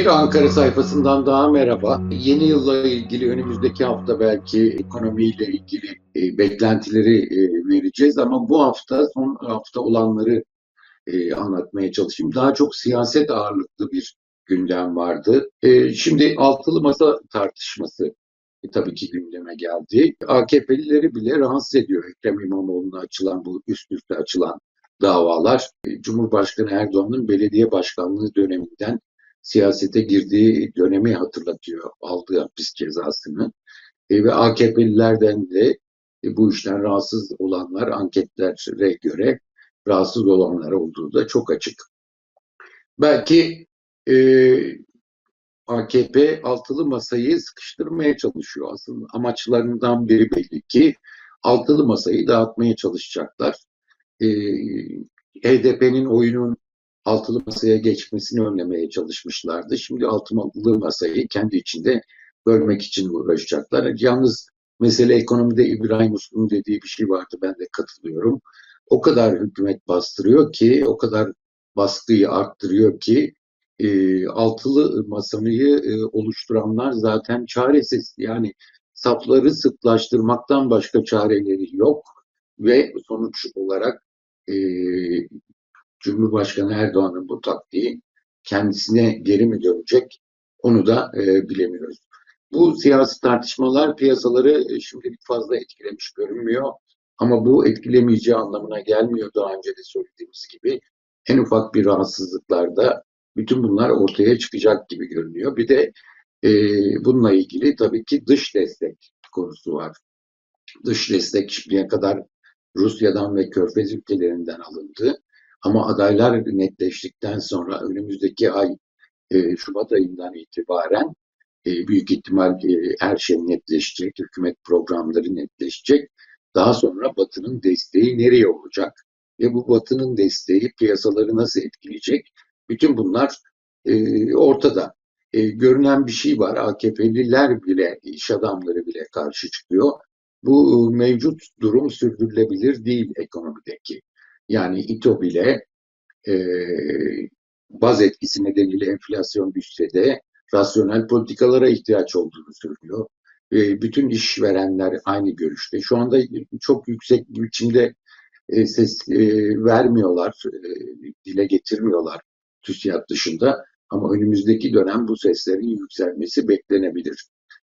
Bir Ankara sayfasından daha merhaba. Yeni yılla ilgili önümüzdeki hafta belki ekonomiyle ilgili e, beklentileri e, vereceğiz ama bu hafta son hafta olanları e, anlatmaya çalışayım. Daha çok siyaset ağırlıklı bir gündem vardı. E, şimdi altılı masa tartışması e, tabii ki gündeme geldi. AKP'lileri bile rahatsız ediyor Ekrem İmamoğlu'na açılan bu üst üste açılan davalar. E, Cumhurbaşkanı Erdoğan'ın belediye başkanlığı döneminden siyasete girdiği dönemi hatırlatıyor aldığı hapis cezasını. E, ve AKP'lilerden de e, bu işten rahatsız olanlar anketlere göre rahatsız olanlar olduğu da çok açık. Belki e, AKP altılı masayı sıkıştırmaya çalışıyor aslında. Amaçlarından biri belli ki altılı masayı dağıtmaya çalışacaklar. E, HDP'nin oyunun altılı masaya geçmesini önlemeye çalışmışlardı. Şimdi altılı masayı kendi içinde bölmek için uğraşacaklar. Yalnız mesele ekonomide İbrahim Uslu'nun dediği bir şey vardı. Ben de katılıyorum. O kadar hükümet bastırıyor ki, o kadar baskıyı arttırıyor ki e, altılı masayı e, oluşturanlar zaten çaresiz. Yani safları sıklaştırmaktan başka çareleri yok ve sonuç olarak e, Cumhurbaşkanı Erdoğan'ın bu taktiği kendisine geri mi dönecek onu da e, bilemiyoruz. Bu siyasi tartışmalar piyasaları e, şimdilik fazla etkilemiş görünmüyor. Ama bu etkilemeyeceği anlamına gelmiyor daha önce de söylediğimiz gibi. En ufak bir rahatsızlıklarda bütün bunlar ortaya çıkacak gibi görünüyor. Bir de e, bununla ilgili tabii ki dış destek konusu var. Dış destek şimdiye kadar Rusya'dan ve Körfez ülkelerinden alındı. Ama adaylar netleştikten sonra önümüzdeki ay e, Şubat ayından itibaren e, büyük ihtimal e, her şey netleşecek, hükümet programları netleşecek. Daha sonra Batı'nın desteği nereye olacak ve bu Batı'nın desteği piyasaları nasıl etkileyecek? Bütün bunlar ortada. Görünen bir şey var. AKP'liler bile, iş adamları bile karşı çıkıyor. Bu mevcut durum sürdürülebilir değil ekonomideki. Yani İTO bile e, baz etkisi nedeniyle enflasyon düşse de rasyonel politikalara ihtiyaç olduğunu söylüyor. E, bütün işverenler aynı görüşte. Şu anda çok yüksek biçimde e, ses e, vermiyorlar, e, dile getirmiyorlar TÜSİAD dışında. Ama önümüzdeki dönem bu seslerin yükselmesi beklenebilir.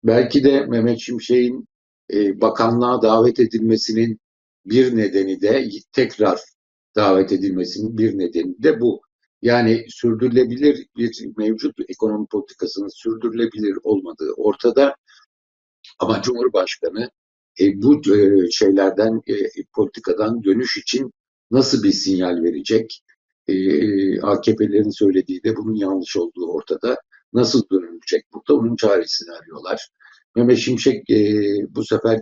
Belki de Mehmet Şimşek'in e, bakanlığa davet edilmesinin bir nedeni de tekrar davet edilmesinin bir nedeni de bu. Yani sürdürülebilir bir mevcut ekonomi politikasının sürdürülebilir olmadığı ortada. Ama Cumhurbaşkanı e, bu e, şeylerden, e, politikadan dönüş için nasıl bir sinyal verecek? E, AKP'lerin söylediği de bunun yanlış olduğu ortada. Nasıl dönülecek burada? Onun çaresini arıyorlar. Mehmet Şimşek e, bu sefer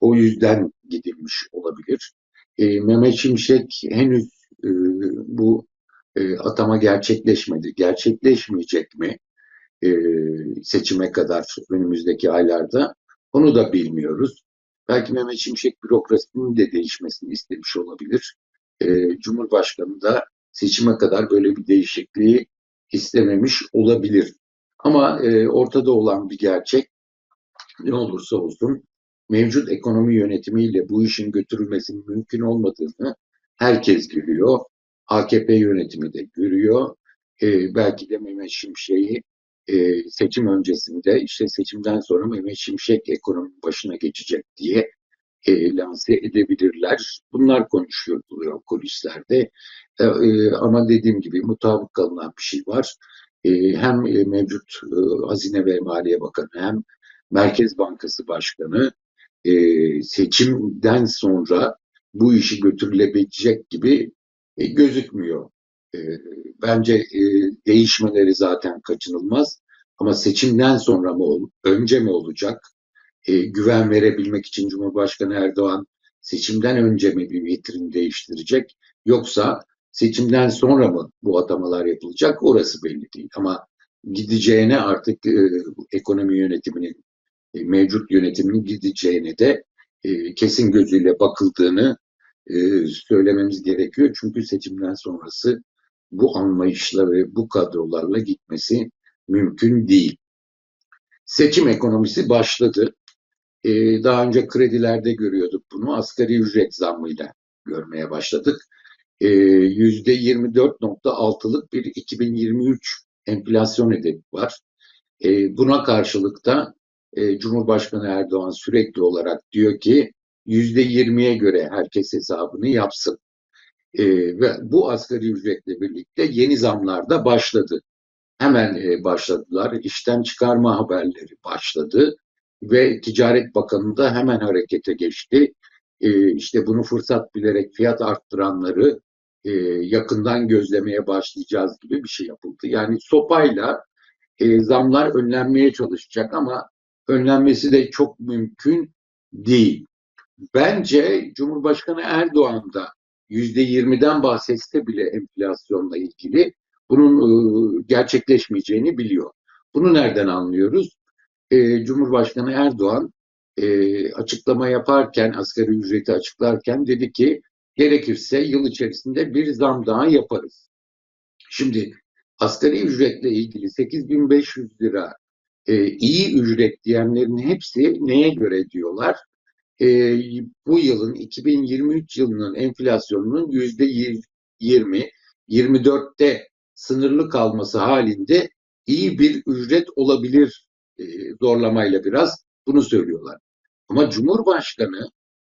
o yüzden gidilmiş olabilir. E, Mehmet Şimşek henüz e, bu e, atama gerçekleşmedi. Gerçekleşmeyecek mi e, seçime kadar önümüzdeki aylarda? Onu da bilmiyoruz. Belki Mehmet Şimşek bürokrasinin de değişmesini istemiş olabilir. E, Cumhurbaşkanı da seçime kadar böyle bir değişikliği istememiş olabilir. Ama e, ortada olan bir gerçek ne olursa olsun mevcut ekonomi yönetimiyle bu işin götürülmesinin mümkün olmadığını herkes görüyor. AKP yönetimi de görüyor. Ee, belki de Mehmet Şimşek'i e, seçim öncesinde işte seçimden sonra Mehmet Şimşek ekonomi başına geçecek diye e, lanse edebilirler. Bunlar konuşuluyor kulislerde. E, e, ama dediğim gibi mutabık kalınan bir şey var. E, hem e, mevcut e, Hazine ve Maliye Bakanı hem Merkez Bankası Başkanı e, seçimden sonra bu işi götürülebilecek gibi e, gözükmüyor. E, bence e, değişmeleri zaten kaçınılmaz. Ama seçimden sonra mı önce mi olacak? E, güven verebilmek için Cumhurbaşkanı Erdoğan seçimden önce mi bir vitrin değiştirecek? Yoksa seçimden sonra mı bu atamalar yapılacak? Orası belli değil. Ama gideceğine artık e, ekonomi yönetiminin mevcut yönetimin gideceğine de e, kesin gözüyle bakıldığını e, söylememiz gerekiyor. Çünkü seçimden sonrası bu anlayışla ve bu kadrolarla gitmesi mümkün değil. Seçim ekonomisi başladı. Daha önce kredilerde görüyorduk bunu. Asgari ücret zammıyla görmeye başladık. Ee, %24.6'lık bir 2023 enflasyon hedefi var. Buna karşılık da e, Cumhurbaşkanı Erdoğan sürekli olarak diyor ki %20'ye göre herkes hesabını yapsın. Ee, ve bu asgari ücretle birlikte yeni zamlar da başladı. Hemen e, başladılar. İşten çıkarma haberleri başladı ve Ticaret Bakanı da hemen harekete geçti. E, işte bunu fırsat bilerek fiyat arttıranları e, yakından gözlemeye başlayacağız gibi bir şey yapıldı. Yani sopayla e, zamlar önlenmeye çalışacak ama önlenmesi de çok mümkün değil. Bence Cumhurbaşkanı Erdoğan da %20'den bahsetse bile enflasyonla ilgili bunun e, gerçekleşmeyeceğini biliyor. Bunu nereden anlıyoruz? E, Cumhurbaşkanı Erdoğan e, açıklama yaparken, asgari ücreti açıklarken dedi ki gerekirse yıl içerisinde bir zam daha yaparız. Şimdi asgari ücretle ilgili 8500 lira e, iyi ücret diyenlerin hepsi neye göre diyorlar? E, bu yılın 2023 yılının enflasyonunun yüzde 20, 24'te sınırlı kalması halinde iyi bir ücret olabilir e, zorlamayla biraz bunu söylüyorlar. Ama Cumhurbaşkanı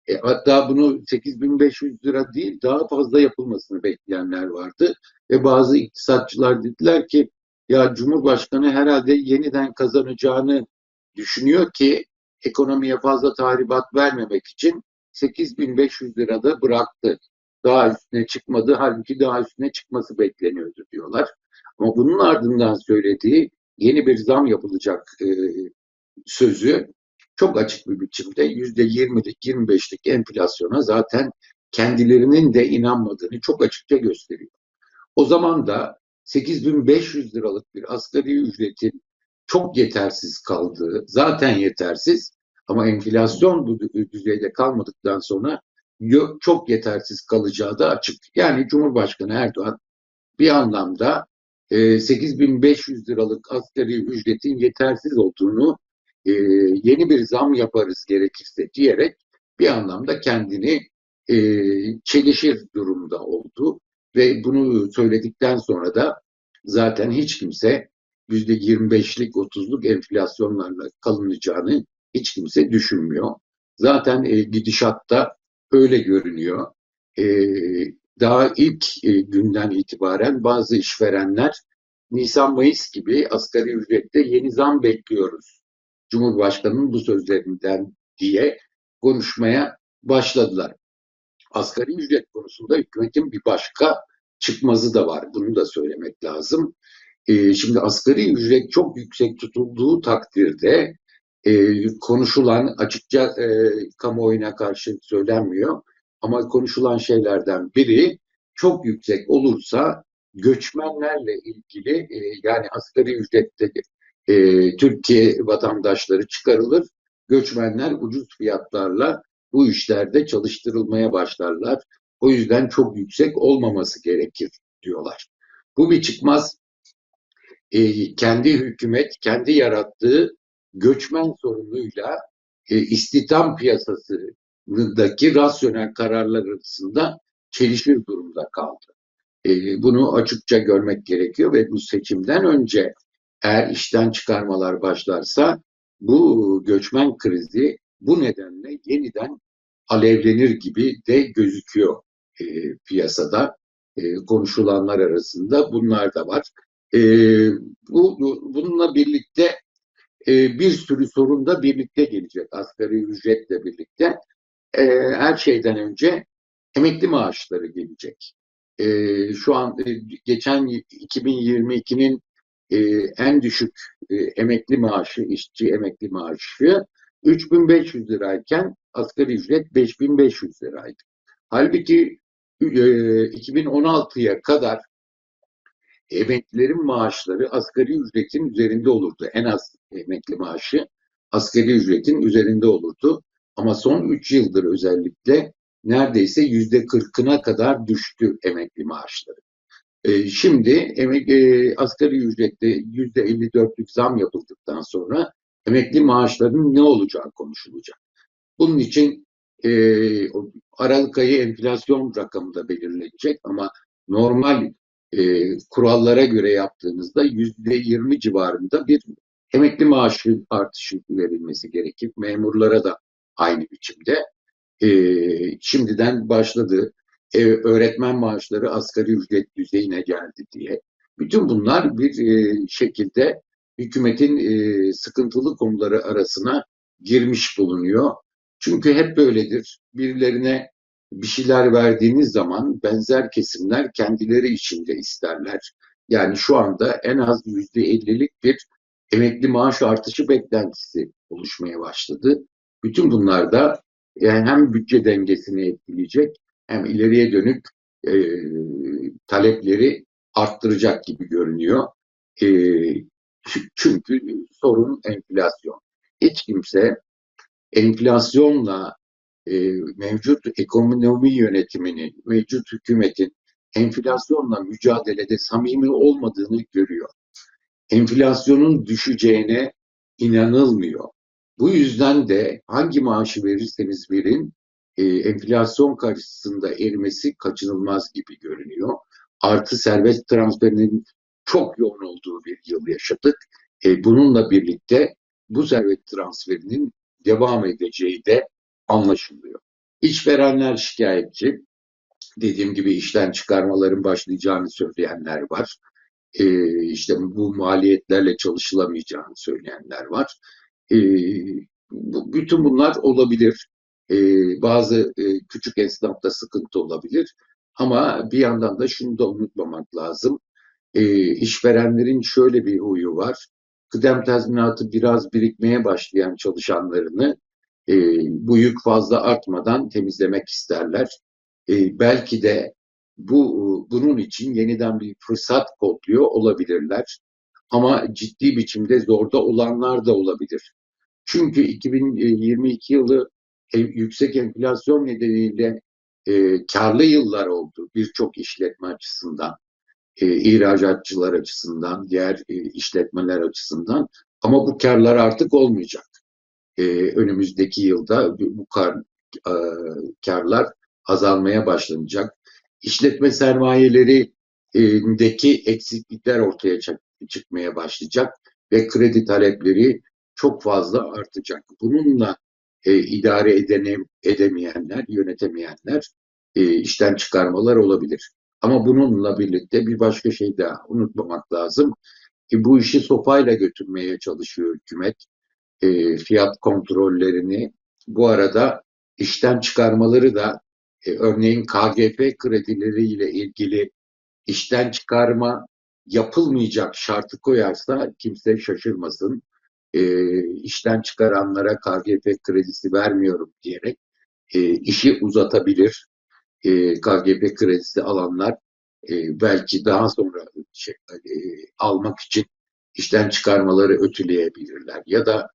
e, hatta bunu 8500 lira değil daha fazla yapılmasını bekleyenler vardı ve bazı iktisatçılar dediler ki ya Cumhurbaşkanı herhalde yeniden kazanacağını düşünüyor ki ekonomiye fazla tahribat vermemek için 8500 lirada bıraktı. Daha üstüne çıkmadı. Halbuki daha üstüne çıkması bekleniyordu diyorlar. Ama bunun ardından söylediği yeni bir zam yapılacak e, sözü çok açık bir biçimde yüzde yirmilik, yirmi beşlik enflasyona zaten kendilerinin de inanmadığını çok açıkça gösteriyor. O zaman da 8500 liralık bir asgari ücretin çok yetersiz kaldığı, zaten yetersiz ama enflasyon bu düzeyde kalmadıktan sonra çok yetersiz kalacağı da açık. Yani Cumhurbaşkanı Erdoğan bir anlamda 8500 liralık asgari ücretin yetersiz olduğunu yeni bir zam yaparız gerekirse diyerek bir anlamda kendini çelişir durumda oldu ve bunu söyledikten sonra da zaten hiç kimse yüzde 25'lik 30'luk enflasyonlarla kalınacağını hiç kimse düşünmüyor. Zaten e, gidişatta öyle görünüyor. E, daha ilk e, günden itibaren bazı işverenler Nisan-Mayıs gibi asgari ücrette yeni zam bekliyoruz. Cumhurbaşkanının bu sözlerinden diye konuşmaya başladılar. Asgari ücret konusunda hükümetin bir başka çıkmazı da var. Bunu da söylemek lazım. E, şimdi asgari ücret çok yüksek tutulduğu takdirde e, konuşulan açıkça e, kamuoyuna karşı söylenmiyor ama konuşulan şeylerden biri çok yüksek olursa göçmenlerle ilgili e, yani asgari ücrette Türkiye vatandaşları çıkarılır. Göçmenler ucuz fiyatlarla bu işlerde çalıştırılmaya başlarlar. O yüzden çok yüksek olmaması gerekir diyorlar. Bu bir çıkmaz e, kendi hükümet, kendi yarattığı göçmen sorunuyla e, istihdam piyasasındaki rasyonel kararlar arasında çelişir durumda kaldı. E, bunu açıkça görmek gerekiyor ve bu seçimden önce eğer işten çıkarmalar başlarsa bu göçmen krizi bu nedenle yeniden alevlenir gibi de gözüküyor e, piyasada. E, konuşulanlar arasında bunlar da var. E, bu Bununla birlikte e, bir sürü sorun da birlikte gelecek asgari ücretle birlikte. E, her şeyden önce emekli maaşları gelecek. E, şu an e, geçen 2022'nin e, en düşük e, emekli maaşı, işçi emekli maaşı 3500 lirayken asgari ücret 5500 liraydı. Halbuki e, 2016'ya kadar emeklilerin maaşları asgari ücretin üzerinde olurdu. En az emekli maaşı asgari ücretin üzerinde olurdu. Ama son 3 yıldır özellikle neredeyse yüzde kırkına kadar düştü emekli maaşları. E, şimdi emek, e, asgari ücrette yüzde 54'lük zam yapıldıktan sonra emekli maaşlarının ne olacağı konuşulacak. Bunun için e, Aralık ayı enflasyon rakamı da belirlenecek ama normal e, kurallara göre yaptığınızda yüzde 20 civarında bir emekli maaşı artışı verilmesi gerekir. Memurlara da aynı biçimde. E, şimdiden başladı. E, öğretmen maaşları asgari ücret düzeyine geldi diye. Bütün bunlar bir e, şekilde hükümetin e, sıkıntılı konuları arasına girmiş bulunuyor. Çünkü hep böyledir. Birilerine bir şeyler verdiğiniz zaman benzer kesimler kendileri içinde isterler. Yani şu anda en az yüzde ellilik bir emekli maaş artışı beklentisi oluşmaya başladı. Bütün bunlar da yani hem bütçe dengesini etkileyecek hem ileriye dönük e, talepleri arttıracak gibi görünüyor. E, çünkü sorun enflasyon. Hiç kimse enflasyonla e, mevcut ekonomi yönetimini, mevcut hükümetin enflasyonla mücadelede samimi olmadığını görüyor. Enflasyonun düşeceğine inanılmıyor. Bu yüzden de hangi maaşı verirseniz verin e, enflasyon karşısında erimesi kaçınılmaz gibi görünüyor. Artı serbest transferinin çok yoğun olduğu bir yıl yaşadık. E, bununla birlikte bu servet transferinin devam edeceği de anlaşılıyor. İşverenler şikayetçi. Dediğim gibi işten çıkarmaların başlayacağını söyleyenler var. Ee, işte bu maliyetlerle çalışılamayacağını söyleyenler var. Ee, bu, bütün bunlar olabilir. Ee, bazı e, küçük esnafta sıkıntı olabilir. Ama bir yandan da şunu da unutmamak lazım. Ee, işverenlerin şöyle bir huyu var. Kıdem tazminatı biraz birikmeye başlayan çalışanlarını e, bu yük fazla artmadan temizlemek isterler. E, belki de bu bunun için yeniden bir fırsat kodluyor olabilirler. Ama ciddi biçimde zorda olanlar da olabilir. Çünkü 2022 yılı e, yüksek enflasyon nedeniyle e, karlı yıllar oldu birçok işletme açısından, e, ihracatçılar açısından, diğer e, işletmeler açısından. Ama bu karlar artık olmayacak e, önümüzdeki yılda bu kar, e, karlar azalmaya başlanacak. İşletme sermayelerindeki eksiklikler ortaya çıkmaya başlayacak ve kredi talepleri çok fazla artacak. Bununla e, idare edene, edemeyenler, yönetemeyenler e, işten çıkarmalar olabilir. Ama bununla birlikte bir başka şey daha unutmamak lazım ki bu işi sopayla götürmeye çalışıyor hükümet e, fiyat kontrollerini bu arada işten çıkarmaları da e, örneğin KGP kredileriyle ilgili işten çıkarma yapılmayacak şartı koyarsa kimse şaşırmasın. E, işten çıkaranlara KGP kredisi vermiyorum diyerek e, işi uzatabilir. E, KGP kredisi alanlar e, belki daha sonra şey, e, almak için işten çıkarmaları ötüleyebilirler. Ya da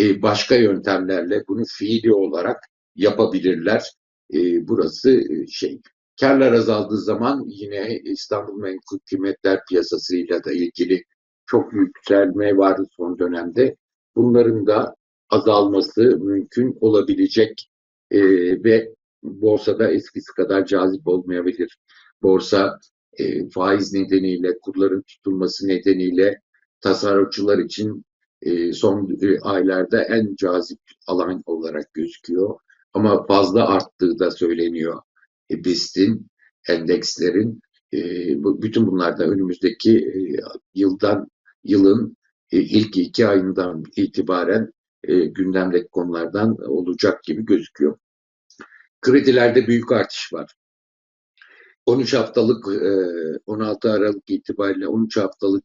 e, başka yöntemlerle bunu fiili olarak yapabilirler. E, burası e, şey. Karlar azaldığı zaman yine İstanbul Menkul Kıymetler Piyasası'yla da ilgili çok yükselme var son dönemde. Bunların da azalması mümkün olabilecek e, ve borsada eskisi kadar cazip olmayabilir. Borsa e, faiz nedeniyle, kurların tutulması nedeniyle tasarrufçular için e, son e, aylarda en cazip alan olarak gözüküyor. Ama fazla arttığı da söyleniyor. E, BIST'in, endekslerin, bütün bunlar da önümüzdeki yıldan yılın ilk iki ayından itibaren gündemdeki konulardan olacak gibi gözüküyor. Kredilerde büyük artış var. 13 haftalık 16 Aralık itibariyle 13 haftalık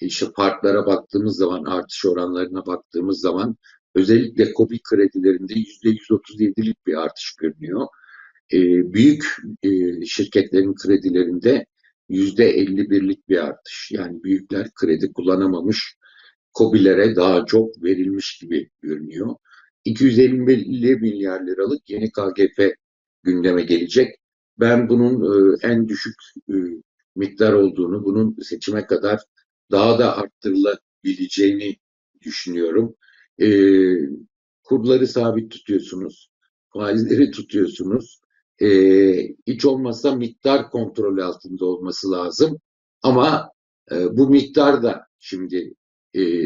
işte farklara baktığımız zaman, artış oranlarına baktığımız zaman özellikle KOBİ kredilerinde %137'lik bir artış görünüyor. E, büyük e, şirketlerin kredilerinde %51'lik bir artış. Yani büyükler kredi kullanamamış, KOBİ'lere daha çok verilmiş gibi görünüyor. 250 milyar liralık yeni KGF gündeme gelecek. Ben bunun e, en düşük e, miktar olduğunu, bunun seçime kadar daha da arttırılabileceğini düşünüyorum. E, kurları sabit tutuyorsunuz, faizleri tutuyorsunuz. Hiç olmazsa miktar kontrolü altında olması lazım. Ama bu miktar da şimdi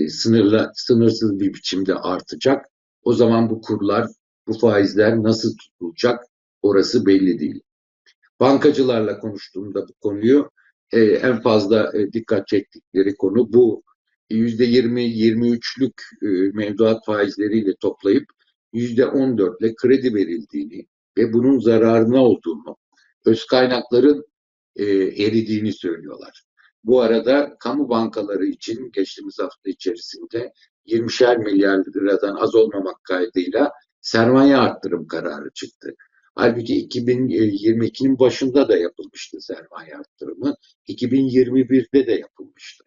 sınırla, sınırsız bir biçimde artacak. O zaman bu kurlar, bu faizler nasıl tutulacak orası belli değil. Bankacılarla konuştuğumda bu konuyu e, en fazla e, dikkat çektikleri konu bu. Yüzde 20-23'lük e, mevduat faizleriyle toplayıp yüzde 14'le kredi verildiğini ve bunun zararına olduğunu, öz kaynakların e, eridiğini söylüyorlar. Bu arada kamu bankaları için geçtiğimiz hafta içerisinde 20'şer milyar liradan az olmamak kaydıyla sermaye arttırım kararı çıktı. Halbuki 2022'nin başında da yapılmıştı sermaye arttırımı. 2021'de de yapılmıştı.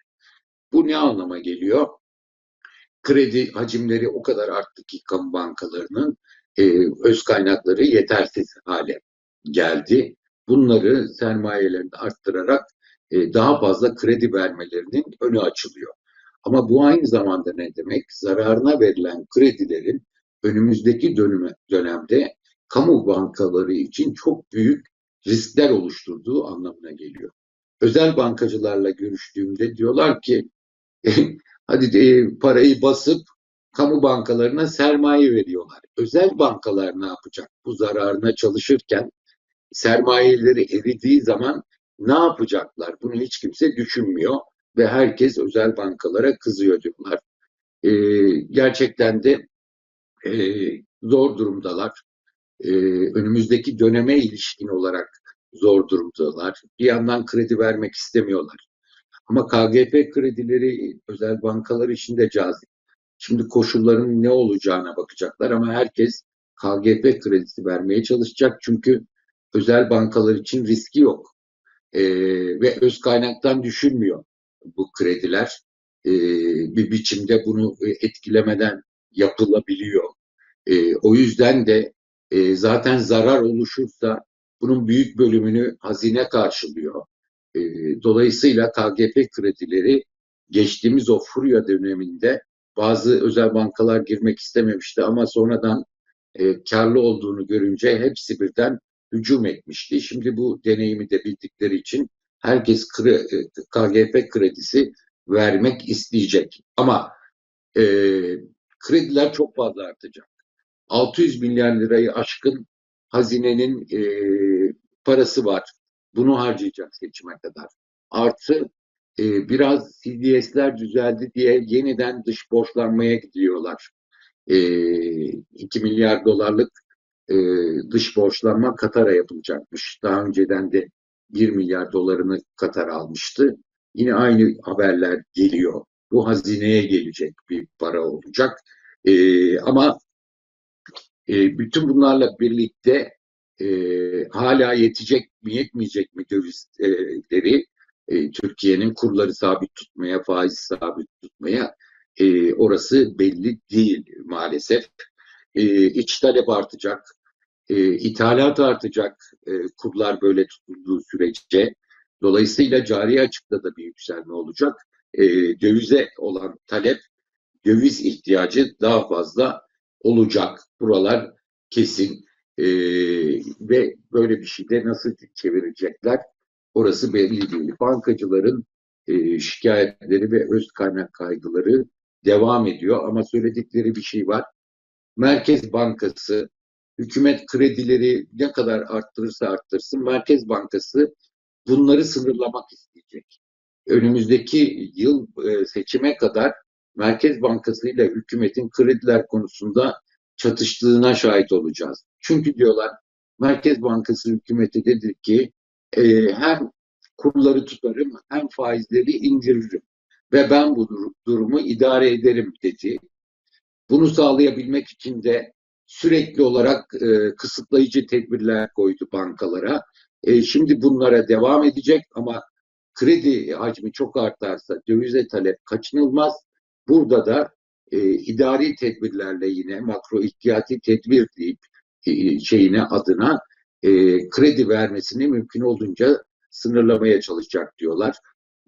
Bu ne anlama geliyor? Kredi hacimleri o kadar arttı ki kamu bankalarının e, öz kaynakları yetersiz hale geldi. Bunları sermayelerini arttırarak e, daha fazla kredi vermelerinin önü açılıyor. Ama bu aynı zamanda ne demek? Zararına verilen kredilerin önümüzdeki dönüme, dönemde kamu bankaları için çok büyük riskler oluşturduğu anlamına geliyor. Özel bankacılarla görüştüğümde diyorlar ki hadi e, parayı basıp kamu bankalarına sermaye veriyorlar. Özel bankalar ne yapacak? Bu zararına çalışırken sermayeleri eridiği zaman ne yapacaklar? Bunu hiç kimse düşünmüyor ve herkes özel bankalara kızıyor diyorlar. E, gerçekten de e, zor durumdalar. E, önümüzdeki döneme ilişkin olarak zor durumdalar. Bir yandan kredi vermek istemiyorlar. Ama KGP kredileri özel bankalar için de cazip. Şimdi koşulların ne olacağına bakacaklar ama herkes KGP kredisi vermeye çalışacak. Çünkü özel bankalar için riski yok e, ve öz kaynaktan düşülmüyor bu krediler. E, bir biçimde bunu etkilemeden yapılabiliyor. E, o yüzden de e, zaten zarar oluşursa bunun büyük bölümünü hazine karşılıyor. E, dolayısıyla KGP kredileri geçtiğimiz o furya döneminde bazı özel bankalar girmek istememişti ama sonradan e, karlı olduğunu görünce hepsi birden hücum etmişti. Şimdi bu deneyimi de bildikleri için herkes KGP e, kredisi vermek isteyecek. Ama e, krediler çok fazla artacak. 600 milyar lirayı aşkın hazinenin e, parası var. Bunu harcayacak seçime kadar. Artı e, biraz CDS'ler düzeldi diye yeniden dış borçlanmaya gidiyorlar. E, 2 milyar dolarlık e, dış borçlanma Katar'a yapılacakmış. Daha önceden de 1 milyar dolarını Katar almıştı. Yine aynı haberler geliyor. Bu hazineye gelecek bir para olacak. E, ama e, bütün bunlarla birlikte e, hala yetecek mi yetmeyecek mi dövizleri e, Türkiye'nin kurları sabit tutmaya, faiz sabit tutmaya e, orası belli değil maalesef. E, iç talep artacak, e, ithalat artacak e, kurlar böyle tutulduğu sürece. Dolayısıyla cari açıkta da bir yükselme olacak. E, dövize olan talep, döviz ihtiyacı daha fazla olacak. Buralar kesin. E, ve böyle bir şeyde nasıl çevirecekler orası belli değil. Bankacıların e, şikayetleri ve öz kaynak kaygıları devam ediyor ama söyledikleri bir şey var. Merkez Bankası hükümet kredileri ne kadar arttırırsa arttırsın Merkez Bankası bunları sınırlamak isteyecek. Önümüzdeki yıl e, seçime kadar Merkez Bankası ile hükümetin krediler konusunda çatıştığına şahit olacağız. Çünkü diyorlar Merkez Bankası hükümeti dedi ki e, hem kurları tutarım hem faizleri indiririm ve ben bu durumu idare ederim dedi. Bunu sağlayabilmek için de sürekli olarak e, kısıtlayıcı tedbirler koydu bankalara. E, şimdi bunlara devam edecek ama kredi hacmi çok artarsa dövize talep kaçınılmaz. Burada da e, idari tedbirlerle yine makro ihtiyati tedbir deyip e, şeyine adına e, kredi vermesini mümkün olduğunca sınırlamaya çalışacak diyorlar.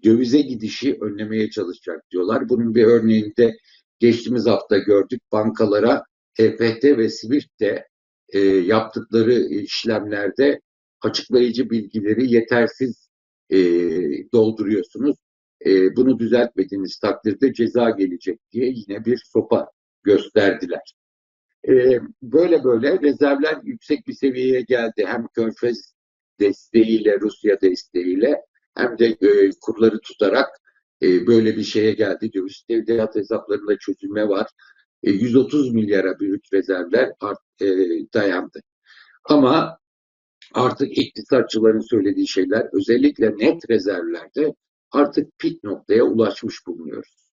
Dövize gidişi önlemeye çalışacak diyorlar. Bunun bir örneğini de geçtiğimiz hafta gördük. Bankalara EFT ve Swift'te e, yaptıkları işlemlerde açıklayıcı bilgileri yetersiz e, dolduruyorsunuz. E, bunu düzeltmediğiniz takdirde ceza gelecek diye yine bir sopa gösterdiler. E, böyle böyle rezervler yüksek bir seviyeye geldi. Hem Körfez desteğiyle, Rusya desteğiyle hem de e, kurları tutarak e, böyle bir şeye geldi. Döviz devlet hesaplarında çözülme var. E, 130 milyara büyük rezervler art, e, dayandı. Ama artık iktisatçıların söylediği şeyler özellikle net rezervlerde artık pik noktaya ulaşmış bulunuyoruz.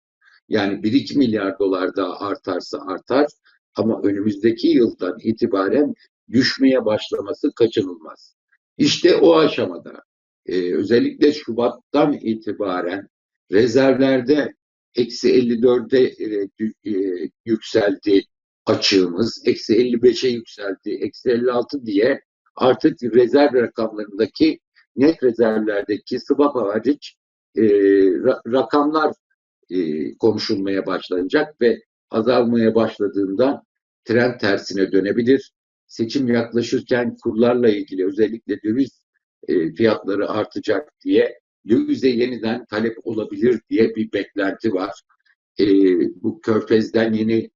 Yani 1-2 milyar dolar daha artarsa artar ama önümüzdeki yıldan itibaren düşmeye başlaması kaçınılmaz. İşte o aşamada e, özellikle Şubat'tan itibaren rezervlerde eksi 54'e e, e, yükseldi açığımız, eksi 55'e yükseldi, eksi 56 diye artık rezerv rakamlarındaki net rezervlerdeki swap hariç e, ra rakamlar e, konuşulmaya başlanacak ve azalmaya başladığında trend tersine dönebilir. Seçim yaklaşırken kurlarla ilgili özellikle döviz e, fiyatları artacak diye dövize yeniden talep olabilir diye bir beklenti var. E, bu körfezden yeni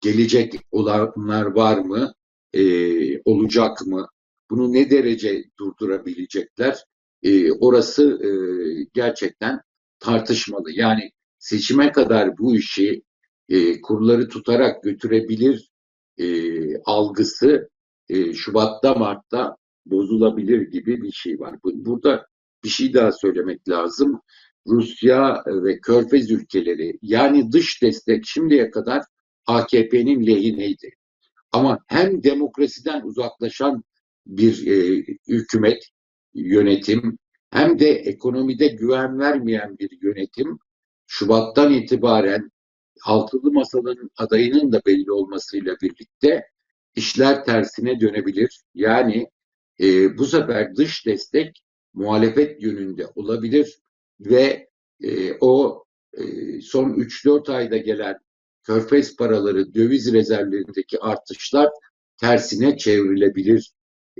gelecek olanlar var mı? E, olacak mı? Bunu ne derece durdurabilecekler? E, orası e, gerçekten tartışmalı. Yani seçime kadar bu işi e, kurları tutarak götürebilir e, algısı e, Şubat'ta Mart'ta bozulabilir gibi bir şey var. Burada bir şey daha söylemek lazım. Rusya ve Körfez ülkeleri yani dış destek şimdiye kadar AKP'nin lehineydi. Ama hem demokrasiden uzaklaşan bir e, hükümet, yönetim hem de ekonomide güven vermeyen bir yönetim Şubat'tan itibaren altılı masanın adayının da belli olmasıyla birlikte işler tersine dönebilir. Yani e, bu sefer dış destek muhalefet yönünde olabilir ve e, o e, son 3-4 ayda gelen körfez paraları döviz rezervlerindeki artışlar tersine çevrilebilir.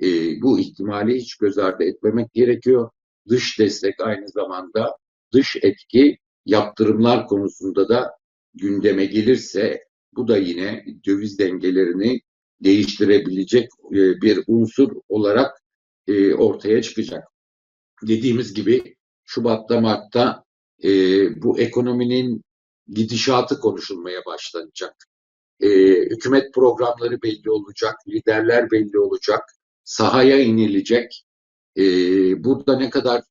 E, bu ihtimali hiç göz ardı etmemek gerekiyor. Dış destek aynı zamanda dış etki yaptırımlar konusunda da gündeme gelirse bu da yine döviz dengelerini değiştirebilecek e, bir unsur olarak e, ortaya çıkacak. Dediğimiz gibi Şubat'ta Mart'ta e, bu ekonominin gidişatı konuşulmaya başlanacak. Hükümet programları belli olacak, liderler belli olacak, sahaya inilecek. Burada ne kadar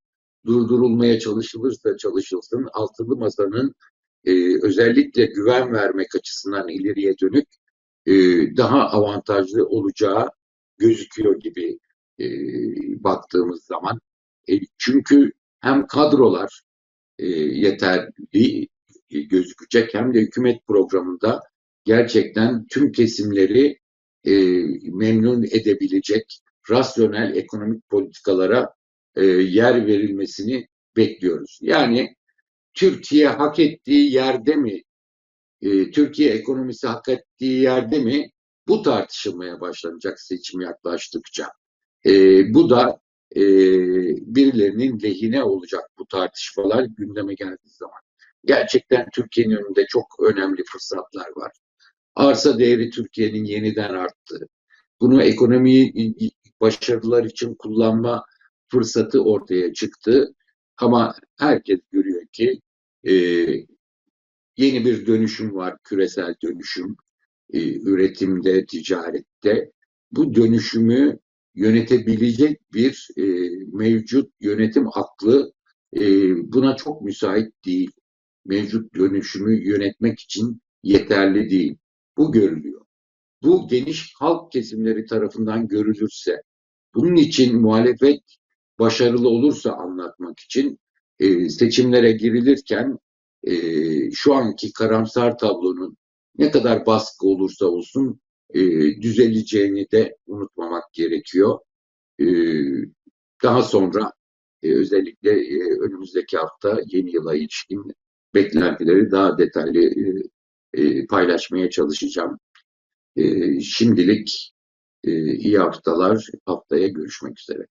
durdurulmaya çalışılırsa çalışılsın, altılı masanın özellikle güven vermek açısından ileriye dönük daha avantajlı olacağı gözüküyor gibi e, baktığımız zaman. E, çünkü hem kadrolar e, yeterli gözükecek hem de hükümet programında gerçekten tüm kesimleri e, memnun edebilecek rasyonel ekonomik politikalara yer verilmesini bekliyoruz. Yani Türkiye hak ettiği yerde mi, Türkiye ekonomisi hak ettiği yerde mi bu tartışılmaya başlanacak seçim yaklaştıkça. E, bu da e, birilerinin lehine olacak bu tartışmalar gündeme geldiği zaman. Gerçekten Türkiye'nin önünde çok önemli fırsatlar var. Arsa değeri Türkiye'nin yeniden arttı. Bunu ekonomiyi başarılar için kullanma fırsatı ortaya çıktı. Ama herkes görüyor ki e, yeni bir dönüşüm var, küresel dönüşüm, e, üretimde, ticarette. Bu dönüşümü yönetebilecek bir e, mevcut yönetim aklı e, buna çok müsait değil. Mevcut dönüşümü yönetmek için yeterli değil. Bu görülüyor. Bu geniş halk kesimleri tarafından görülürse, bunun için muhalefet başarılı olursa anlatmak için e, seçimlere girilirken e, şu anki karamsar tablonun ne kadar baskı olursa olsun e, düzeleceğini de unutmamak gerekiyor. E, daha sonra e, özellikle e, önümüzdeki hafta yeni yıla ilişkin beklentileri daha detaylı e, e, paylaşmaya çalışacağım. E, şimdilik e, iyi haftalar, haftaya görüşmek üzere.